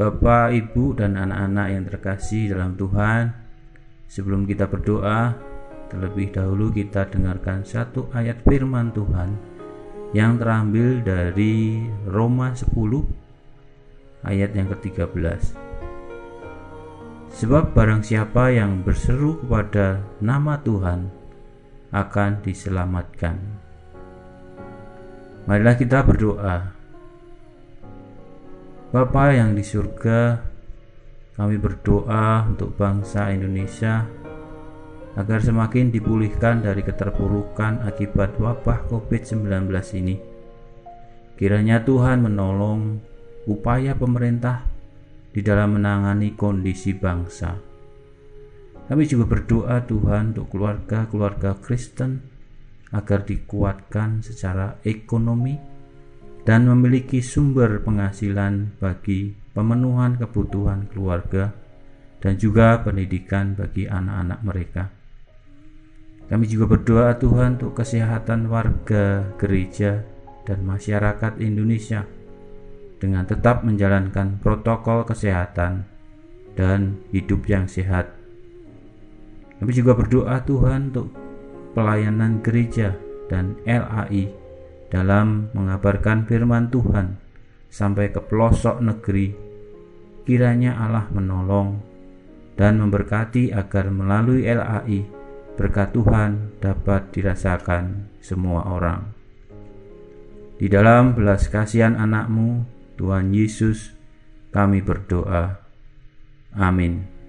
Bapak, Ibu, dan anak-anak yang terkasih dalam Tuhan, sebelum kita berdoa, terlebih dahulu kita dengarkan satu ayat firman Tuhan yang terambil dari Roma 10 ayat yang ke-13. Sebab barang siapa yang berseru kepada nama Tuhan akan diselamatkan. Marilah kita berdoa. Bapa yang di surga, kami berdoa untuk bangsa Indonesia agar semakin dipulihkan dari keterpurukan akibat wabah COVID-19 ini. Kiranya Tuhan menolong upaya pemerintah di dalam menangani kondisi bangsa. Kami juga berdoa Tuhan untuk keluarga-keluarga Kristen agar dikuatkan secara ekonomi dan memiliki sumber penghasilan bagi pemenuhan kebutuhan keluarga dan juga pendidikan bagi anak-anak mereka. Kami juga berdoa Tuhan untuk kesehatan warga gereja dan masyarakat Indonesia dengan tetap menjalankan protokol kesehatan dan hidup yang sehat. Kami juga berdoa Tuhan untuk pelayanan gereja dan LAI dalam mengabarkan firman Tuhan sampai ke pelosok negeri. Kiranya Allah menolong dan memberkati agar melalui LAI berkat Tuhan dapat dirasakan semua orang. Di dalam belas kasihan anakmu, Tuhan Yesus, kami berdoa. Amin.